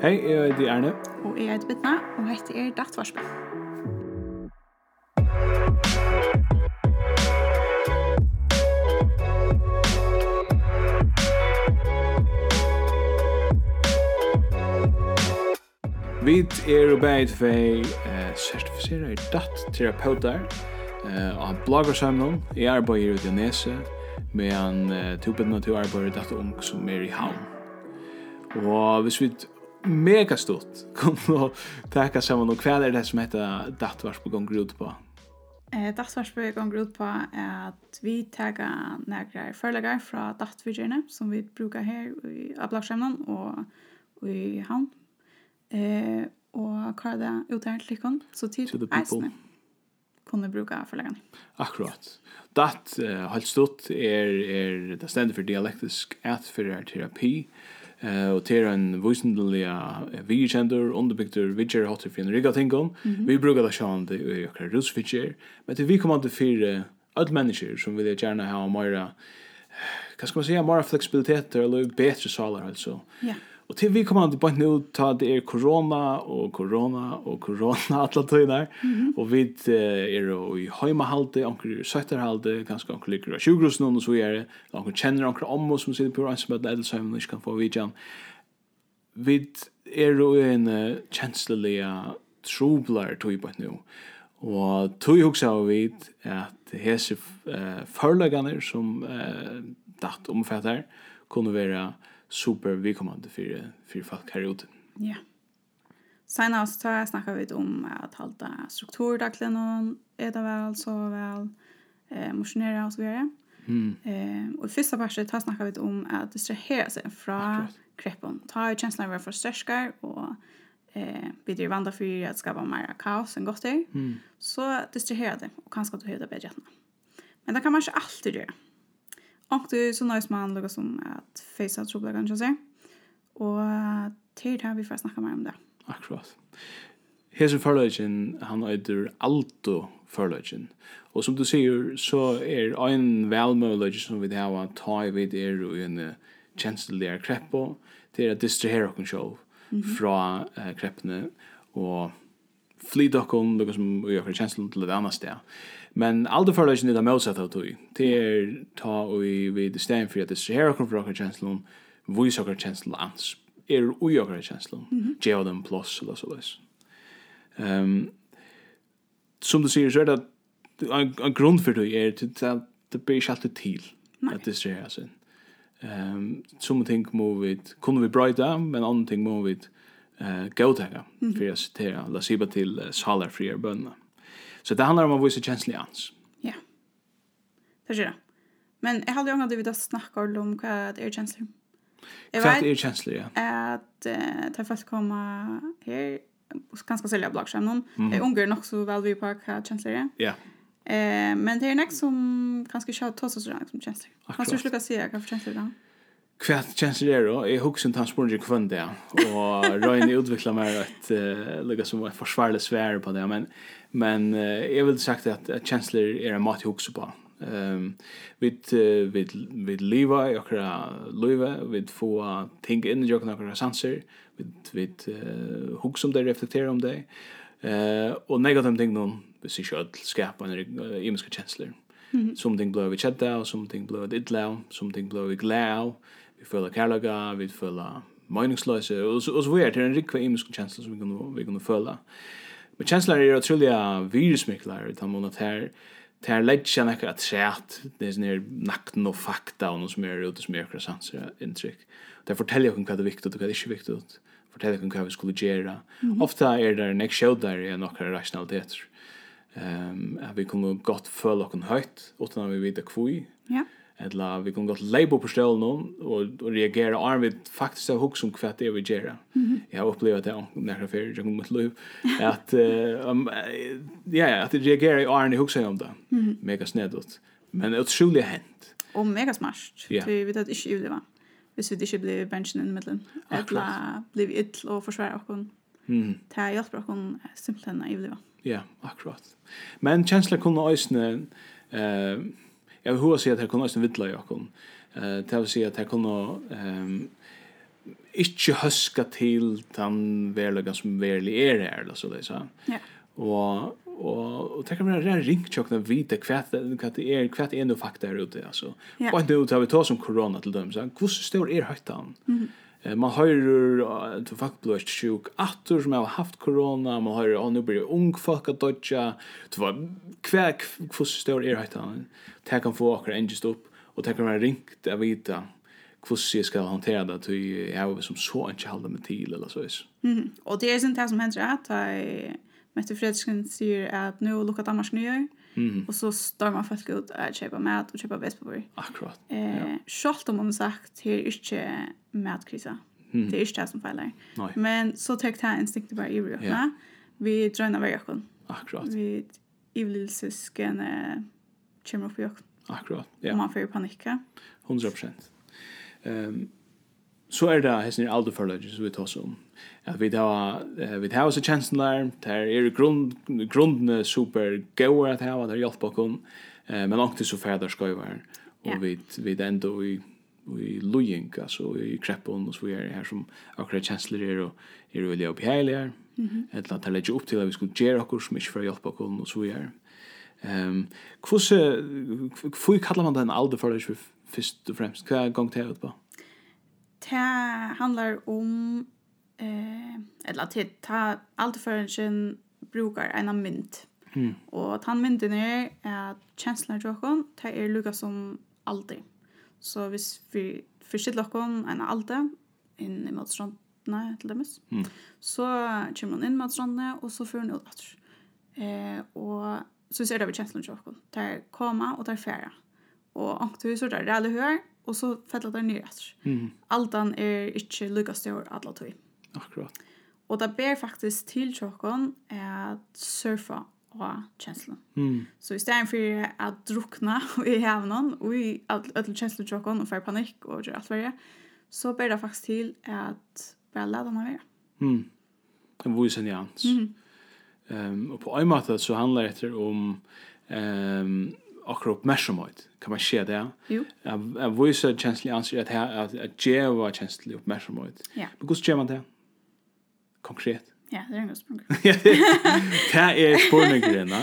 Hei, jeg heter Erne. Og jeg heter Bittna, og hette er Dattvarspen. Vi er og beid vei eh, sertifiserer datt-terapeuter eh, og bloggersamlen. Jeg arbeider ute i Nese, men eh, tupet natur arbeider datt-ung som er i havn. Og hvis vi mega stort kom och tacka og och kväll är det som heter Dattvars på gång grod på. Eh Dattvars på gång grod på är att vi tagga några förläggare från Dattvidgerna som vi brukar här i Ablaxhemnan och i Hamn. Eh och kvar ut här till kon så till Eisne kunne bruka förläggaren. Akkurat. Datt uh, helt stort är er, är er, det ständigt för dialektisk ätförterapi. terapi eh och det en visendliga vi känner underbyggda vidger hotter för en riga tingon. Vi brukar det sjön det är ju kanske rusfitcher men det vi kommer att för alla människor som vill gärna ha mera kan ska man säga mera flexibilitet eller bättre salar alltså ja. Og til vi kommer til bøyne ut, ta det er korona og korona og korona alle tøyner. Mm -hmm. Og vi er jo i heimahalde, anker i søtterhalde, ganske anker ligger av sjukhusen og så gjør det. Anker kjenner anker om oss som sitter på rønnsmøten, eller så vi ikke kan få vidjan. Vi er jo en uh, kjenslig trobler tøy bøyne ut. Og tøy hugsa av vid at hese uh, førlegane som uh, datt omfattar kunne være uh, super välkomnande för för folk här ute. Ja. Sen så tar jag snackar vi om att hålla struktur dagligen och äta väl, sova väl, eh motionera och så vidare. Mm. Eh och första passet tar snackar vi om att distrahera sig från kreppon. Ta ju känslan av för stressar och eh blir i vandra för att skapa mer kaos än gott är. Mm. Så distrahera det och kanske att du höjer det bättre. Men det kan man inte alltid göra. Och det är så nice man lukar som att fejsa trobla kanske sig. Och till det här vi får snacka mer om det. Akkurat. Hese forløgjen, han heter Alto forløgjen. Och som du säger så är en velmølløgjen som vi har att ta i vid er og en tjenestelige kreppo, det er at distrahere okken sjov fra eh, kreppene og flyt okkom, lukka som vi har kjenslun til et annet sted. Men aldri fyrir løsning er det motsatt av tog. Det er ta og vi i stedet for at det ser okkom for kjenslun, vois okkom kjenslun ans, er ui okkom kjenslun, gjeva dem plus, eller så løs. Um, som du sier, så er det en grunn for tog er at det blir ikke alltid til at det ser okkom. Um, som ting må vi, kunne vi brøyda, men andre ting må vi, eh gåta för att citera la siba till uh, salar för bönna. Så det handlar om att visa känslig ans. Ja. Det gör det. Men jag hade ju angående vid att snacka om vad är känslor. Jag vet är känslor ja. Att uh, ta fast komma här och ganska sälja blockchain någon. Mm. Jag ungar nog så väl vi på vad känslor är. Ja. Eh men det är nästa som ganska kött tossar så där som känslor. Kan du sluta se vad känslor är? kvært det er og jeg husker han spurte kvann det og Røyne utvikla meg et uh, lukka som var forsvarlig svær på det men men uh, jeg vil sagt at, at kjensler er en mat hugsa på ehm uh, vit vit leva i okra leva vi få ting inn i okra okra sanser vi vit uh, hugsa om det reflektera om det eh uh, og negativ ting någon vi ser sjøl skapa en imiska kjensler. Mm -hmm. Something blöv i chatta, something blöv i idla, something blöv i glau, vi føler kærlaga, vi føler meningsløse, og så, og så videre, det en rikva imiske kjensler som vi kan, vi kan føle. Men kjensler er utrolig virusmikler, utan mån at her, det her legger seg nekka træt, det er sånn her nakten og fakta og noe som er ute som er akkurat sanser inntrykk. Det forteller jo hva det er viktig og hva det er ikke viktig, forteller jo hva vi skulle gjøre. Ofta er det nek sjøv der er nokre rationaliteter. Um, at vi kunne godt føle okken høyt, utan at vi vet hva vi. Ja eller vi kunne godt leibo på stålen og, og reagere arm vi faktisk har hukk om hva det er vi gjør. Jeg har opplevd det nærmere fyrir, jeg kommer til liv, at, uh, um, ja, ja, at jeg reagerer i arm i hukk om det. Mega snedot. Men det er utrolig hent. Og mega smart. Ja. Vi vet at ikke juleva. Hvis vi ikke blir bensjen inn i middelen. Eller blir vi ytl og forsvarer okken. Mm. Det har hjulpet okken simpelthen i juleva. Ja, akkurat. Men kjensler kunne øyne... Uh, jag vill hur säga att det kunde nästan vidla jag kom. Eh det vill säga att det kunde ehm inte huska till den verkliga som verkligen är det eller så det så. Ja. Och och och tänker mig det ringt jag kan vita kvätt vad det är kvätt är nu fakta ute alltså. Och nu tar vi ta som corona till dem så. Hur stor är höjden? Mm. -hmm man hører to folk blir sjuk attor som har haft corona man hører og nu blir ung folk at dodja det var kvæk hvordan stor er høyt han det kan få akkurat engest opp og det kan være ringt jeg vet hvordan jeg skal håndtere det til jeg er som så ikke halde meg til eller så is. mm. og det er sånn det som hender at jeg Mette Fredriksen sier at nu lukkar Danmark nye Mm. Och så stormar folk ut att köpa mat och köpa vespapapper. Akkurat. Eh, ja. Självt om man sagt här är inte matkrisa. Mm. Det är inte det som fäller. Men så täckte här instinktet bara i rökna. Ja. Vi drönar varje ökon. Akkurat. Vi ivlilsysken eh, kommer upp i ökon. Akkurat, ja. Yeah. Och man får ju panika. 100 procent. Um, så är det här sin alderförlöjning som vi tar oss om at vi har vi har så chansen der. Der er grund grundne super go at ha der hjälp bakom eh men også så färdas ska være og och vi vi ändå i i Lujink altså i Kreppon og så vi er her som akkurat chancellor er och är väl uppe här eller eller att lägga opp til at vi skulle göra också så mycket för hjälp bakom og så vi er. Ehm kvose kvoi kallar man den alder för det först och främst hva gång til ut på? Det handlar om eh eller att ta allt förrän brukar en mynd. Mm. Och han mynden är att känslan jag kan ta är lugga som alltid. Så hvis vi förskiller kon en alltid in i matstrandna till demes. Mm. Så kommer man in mot strandna och så får man ut. Eh och så ser det vi känslan jag kan. Där komma och tar färra. Och antingen så där det alla hör och så fäller det ner. Mm. Altan är inte lugga stor alla tog. Mm. Akkurat. Og det ber faktisk til tjokken at surfa og kjenslen. Mm. Så i stedet for at drukna i hevnen, og i alle kjenslen tjokken, og får panikk og gjøre alt verre, så ber det faktisk til at bare la dem være. Mm. Det var jo jans. Mm. Um, og på en måte så handler det om um, akkurat oppmerksomhet. Kan man se det? Jo. Jeg viser kjenslig ansvar at jeg gjør kjenslig oppmerksomhet. Ja. Men hvordan gjør man det? Ja konkret? Ja, det er en god spurning. det er spurningen, da?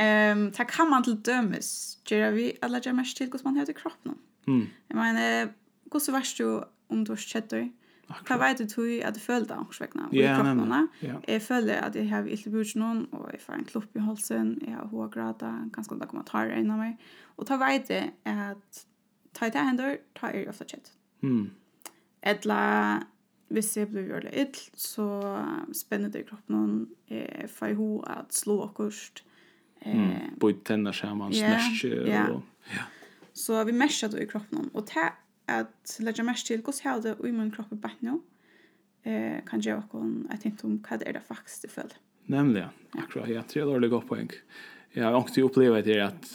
Ehm, ta kan man til dømes. Gjør vi alla gjør mest til hvordan man har til kroppen. Mm. Jeg mener, hvordan varst du om du har kjøtt deg? Hva vet du tog at du føler deg angstvekkene i kroppen? Ja. Jeg føler at jeg har ytterlig bort noen, og jeg får en klopp i halsen, jeg har hårgrata, ganske andre kommentarer innan meg. Og ta vet jeg at ta i det hender, ta er jeg ofte kjøtt. Mm. Etla hvis jeg blir gjørlig ill, så spenner det i kroppen noen eh, for jeg ho at slå akkurat. Eh, mm, Bøy tenner sammen, yeah, snerske. Yeah. Og, ja. Så vi merker det i kroppen noen. Og til at legge merke til hvordan jeg har det i min kropp i bare nå, eh, kan jeg også et hint om hva det er det faktisk det føler. Nemlig, ja. Akkurat, ja. Tre dårlig godt poeng. Jeg har også opplevd det at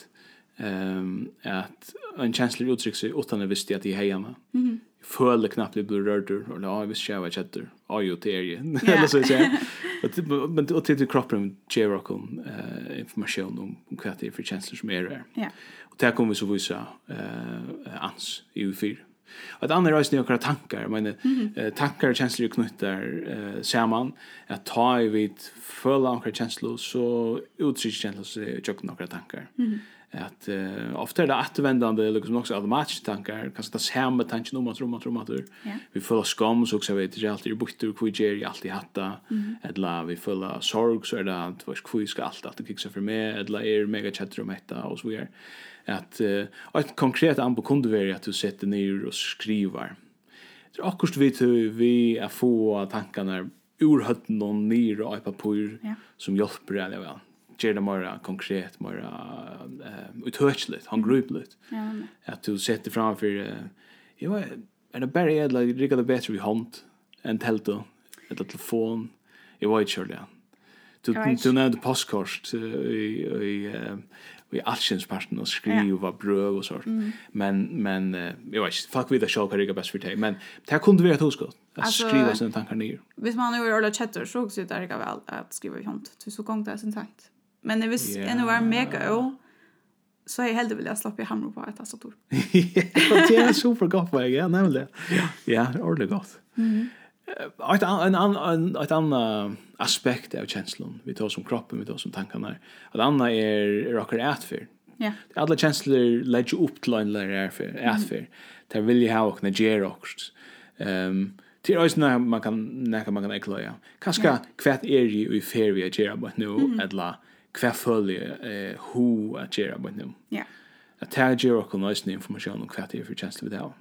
um, at en känsla uttryck seg utan att visste at det heier meg. Mm -hmm føler knappt det blir rørt ur, och ja ikke jeg var kjetter, är jo, det er ju eller så säger jag men och til kroppen gjør dere uh, informasjon om om hva det er for kjensler som er her. Ja. Och där kommer vi så vise uh, ans i U4. Og et annet andra er akkurat tankar, men mm -hmm. tankar og kjensler er knutar uh, samman. at ta i vid akkurat kjensler, så uttrycker kjensler seg i några tankar. Mm -hmm att uh, ofte er det återvändande liksom också automatiske tankar kanskje det samme tanken om att rumma rumma tur. Vi føler skam så også vet jag alltid bort ur kvitt jag alltid hatta eller vi føler sorg så är det att vad skal vi ska allt att kixa för mig eller er mega chatrum detta og så vidare. Att uh, ett konkret anbo kunde være att du sätter ner och skriver. Det är akkurat vi vi är få tankarna ur hötten och ner och på papper som hjälper det väl gjør det mer konkret, mer uh, uthørselig, håndgrupelig. Ja. At du setter framfor, uh, jo, er det bare jeg, edla, rikker det bedre vi hånd enn telto, eller telefon, jeg var ikke kjørlig, ja. Du, du nevnte postkort i, i, i allsjensparten og skriva brøv og sånt. Mm. Men, men jeg vet ikke, folk vet ikke hva rikker best for deg, men det kunne være et hoskott. Att skriva sina tankar ner. Hvis man nu är ordentligt chatter så också det är vel vel att skriva i hånd. Så gång det är sin tankt. Men hvis yeah. en var mega å, så er jeg heldig vil jeg slappe hamre på et tastatur. det er super godt for jeg, nemlig. Ja, ordentlig godt. Mm -hmm. Et annet an, an, aspekt av kjenslen, vi tar som kroppen, vi tar som tankene, et annet er, er akkurat etfyr. Ja. Alla känslor lägger upp till en lärare är för att för. Det vill ju ha och när ger också. ehm till oss när man kan när man kan ekla. Kanske kvätt är ju i fair vi ger bara nu alla kvar följe eh hu att göra med dem. Ja. Att ta ge och kunna ha information om kvar det för chans det där.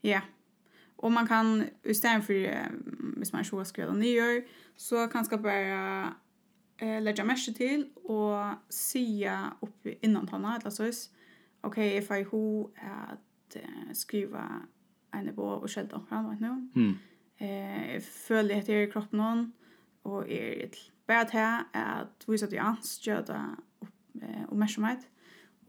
Ja. Och man kan istället för eh, hvis man ska skriva nyår så kan ska bara eh lägga mesh till och se upp innan tanna eller så is. Okej, okay, if I who at uh, skriva en bo och skälta fram vad nu. Mm. Eh följer det i kroppen någon och är ett Bara det at visa til ans, gjøre det oppmerksomhet,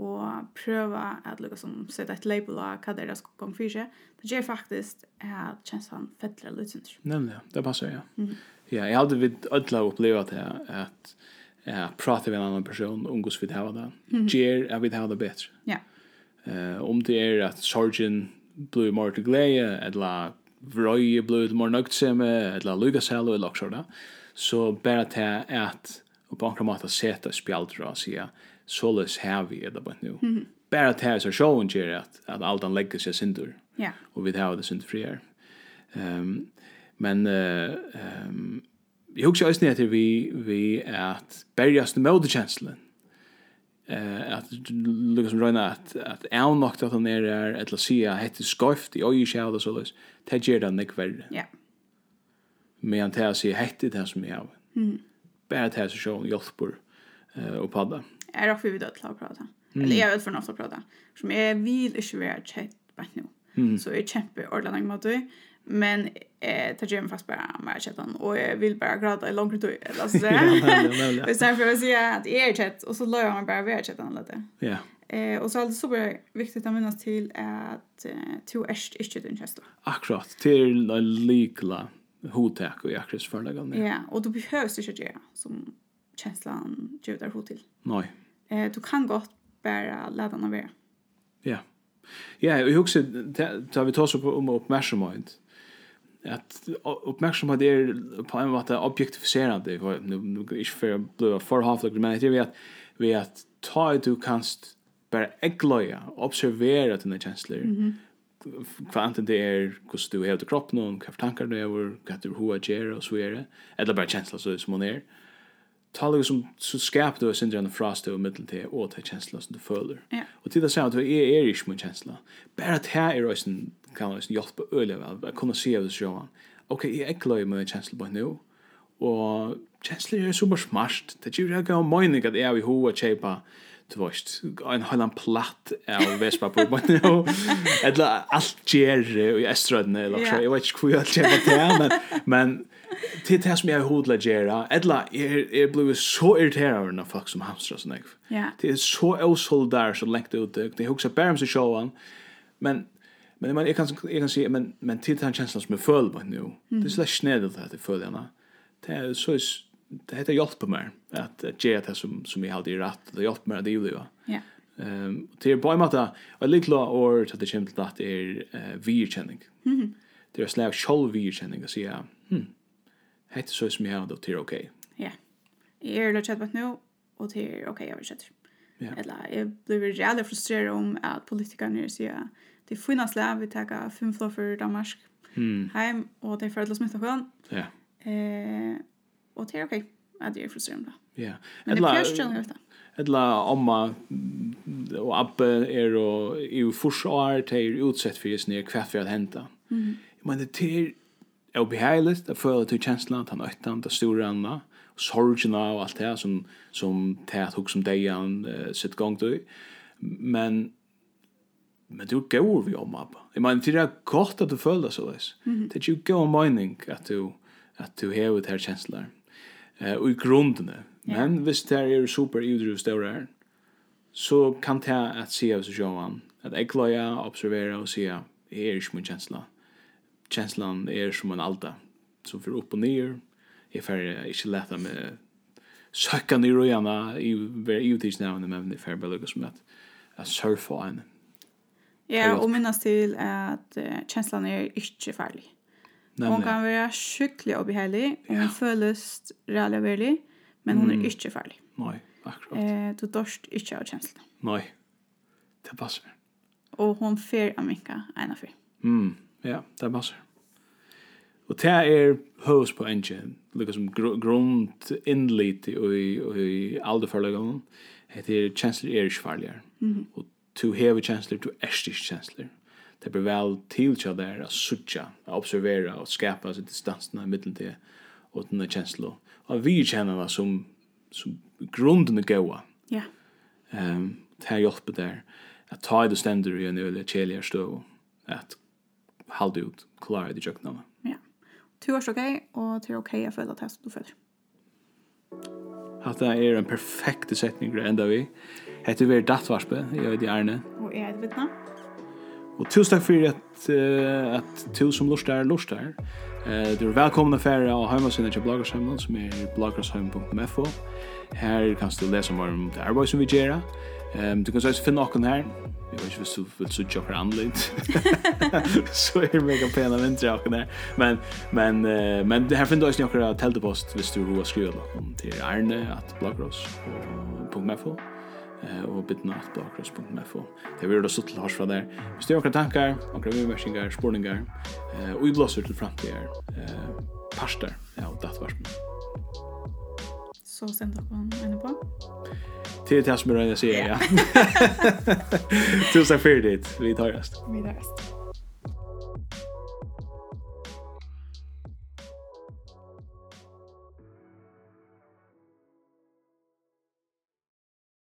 og prøve at liksom, sette et label av hva det er som kommer for seg, det gjør faktisk at kjenslene fettler litt synder. Nemlig, det passer, ja. Mm. Ja, jeg hadde vidt ødela oppleva det at jeg prater med en annen person om hvordan vi har det, gjør at vi har det bedre. Ja. Uh, om det er at sorgen blir mer til glede, eller vrøye blir mer nøgtsemme, eller lykkesel, eller også det. Mm så bara till att och på något mått att sätta spjältra och säga sålös här vi är det bara nu. Mm. Bara till så showen ger att att allt han lägger sig sindur Ja. Yeah. Och vi tar det synd frier. Ehm um, men ehm uh, um, jag hugger oss ner till vi vi att bärjas med modekänslan eh att Lucas som røyna att at er nokta at han är där at se att det skoft i oj skjald så lus. Tað gerði hann ikki verri. Ja medan det här säger hett i det som jag har. Mm. Bara det här så sjön hjälper eh, och padda. Jag är också vid att prata. Mm. Eller jag vet för något att prata. Som jag vill inte vara tjejt bara nu. Mm. Så jag kämpar ordentligt mot det. Men eh tar jag fast bara med chatten och jag vill bara gråta i långt tid eller så där. Vi sen för att säga att är chat och så låter man bara vara chatten lite. Ja. Eh och så alltså så bara viktigt att minnas till att to är inte den Akkurat till likla hotäck och jakres förläggande. Ja, och du behövs inte det som känslan ger dig hot till. Nej. Eh du kan gott bara ladda den över. Ja. Ja, jag också tar vi tar så om uppmärksamhet. Att uppmärksamhet är på en vart objektificerande nu nu är för blöa för half like humanity vi att vi att ta du kanst bara äggloja observera dina känslor. Mm -hmm kvanten det er hvordan du hever til kroppen og hva tankar du hever, hva du hva gjer og så er det, eller bare kjensla så som hon er. Det som så skap du sin den frost og middel til og ta kjensla som du føler Ja. og til det sier du er, er ikke min kjensla bare at her er også kan man hjelpe øyelig vel jeg kunne se av det sjåan ok, jeg er glad i min kjensla på nå og kjensla er super smart. Det er ikke jeg kan mening at jeg er i hova du vet, en halvan platt av vespa på nu. Eller allt ger i Estrødene, eller så. Jeg vet ikke hvor jeg kjenner det, men, men til det som jeg hodla gjerra, eller jeg, jeg ble så irriteret av når folk som hamstrar sånn, jeg. ja Det er så åsoldar så lengt ut, det er også bare om seg sjåan, men Men men jag kan jag kan se men men till den känslan som jag föll på nu. Det är så snädigt att det föll. Det är så det heter hjälper mig att ge det som som jag hade i rätt det hjälper mig att det ju va. Ja. Ehm till på mig att a little or to the chimp that är vi känning. Mhm. Det är slags shall vi känning så ja. Hm. Heter så som jag hade till okej. Ja. Jag är lätt att nu och till okej jag vill sätta. Ja. Eller jag blir jävligt frustrerad om att politikerna säger det finnas läv vi tar fem flor för Danmark. Mm. Hem och det är för att låta smitta sjön. Ja. Eh Og det er ok at jeg er frustrerer om det. Ja. Men det er kjørst kjølende det. Etla amma og abbe er og i forsvar til er utsett for jesne er kvært for at henta. Mm. Men det er er beheiligt at føle til kjensla at han øktan, det store anna, sorgina og alt det som, som tæt hok som deg uh, sitt gong du. Men men du går vi om abba. Jeg mener, det er godt at du føler så leis. Det er jo god mening at du, at du hever det her kjenslar. Mm eh, og i grundene. Men yeah. hvis det er super ivrig større her, så kan det at se av seg sjåan, at jeg klarer å observere og se, jeg er ikke min kjensla. Kjenslan er som en alta, som fyrir opp og nyer, jeg fyrir ikke leta med søkka nir og gjerne i hver ivtidsnevne, men jeg fyrir bare lukka som at, at surfa henne. Ja, og minnes til at uh, kjenslan er ikke farlig. Nämligen. Hon kan vara sjuklig och og hun ja. fölest rädlig väldig. Men hon är mm. inte farlig. Nei, akkurat. Eh, du dörst inte av kjenslene. Nei, det passer. Og hon fer av minka ena fyr. Mm, ja, det passer. Og det er høys på engen, lukka som gr grunt innlit i, i, i alderforleggen. Det er kjensler er ikke farligere. Mm -hmm. Og du hever kjensler, du er ikke kjensler det blir väl til til där å sutja, å observera och skapa seg distanserna i middelen til og den där Og vi känner vad som, som grunden er gåa. Ja. Um, det här hjulpet där. Att ta i det stender i en öliga kälja støv. At halde ut, klare det jöknarna. Ja. Du är okej och du ok å att det som du följer. Hatta er en perfekt setning enda vi. Hette vi er dattvarspe, jeg veit Arne. Og eg veit vitna. Og tusen takk for at, uh, at du som lort er, lort er. Uh, du er velkommen til fære av heimasynet til bloggersheimen, som er bloggersheimen.fo. Her kan du lese mer om det arbeid som vi gjør. Um, du kan også finne noen her. Jeg vet ikke hvis du vil suttje åkker annerledes. så er det mega pena vintre åkken her. Men, men, uh, men her finner du også noen teltepost hvis du har skrivet noen til Arne at bloggersheim.fo eh och bitna at blåkross.fo. Det vill da sutt til hars fra der. Hvis det er okra tankar, okra vimersingar, Eh och i blåser till framtid eh pastor. Ja, parster av datvarsmen. Så send dere en på. Till det som jag säger ja. Tusen takk for det. Vi tar rest. Vi tar rest.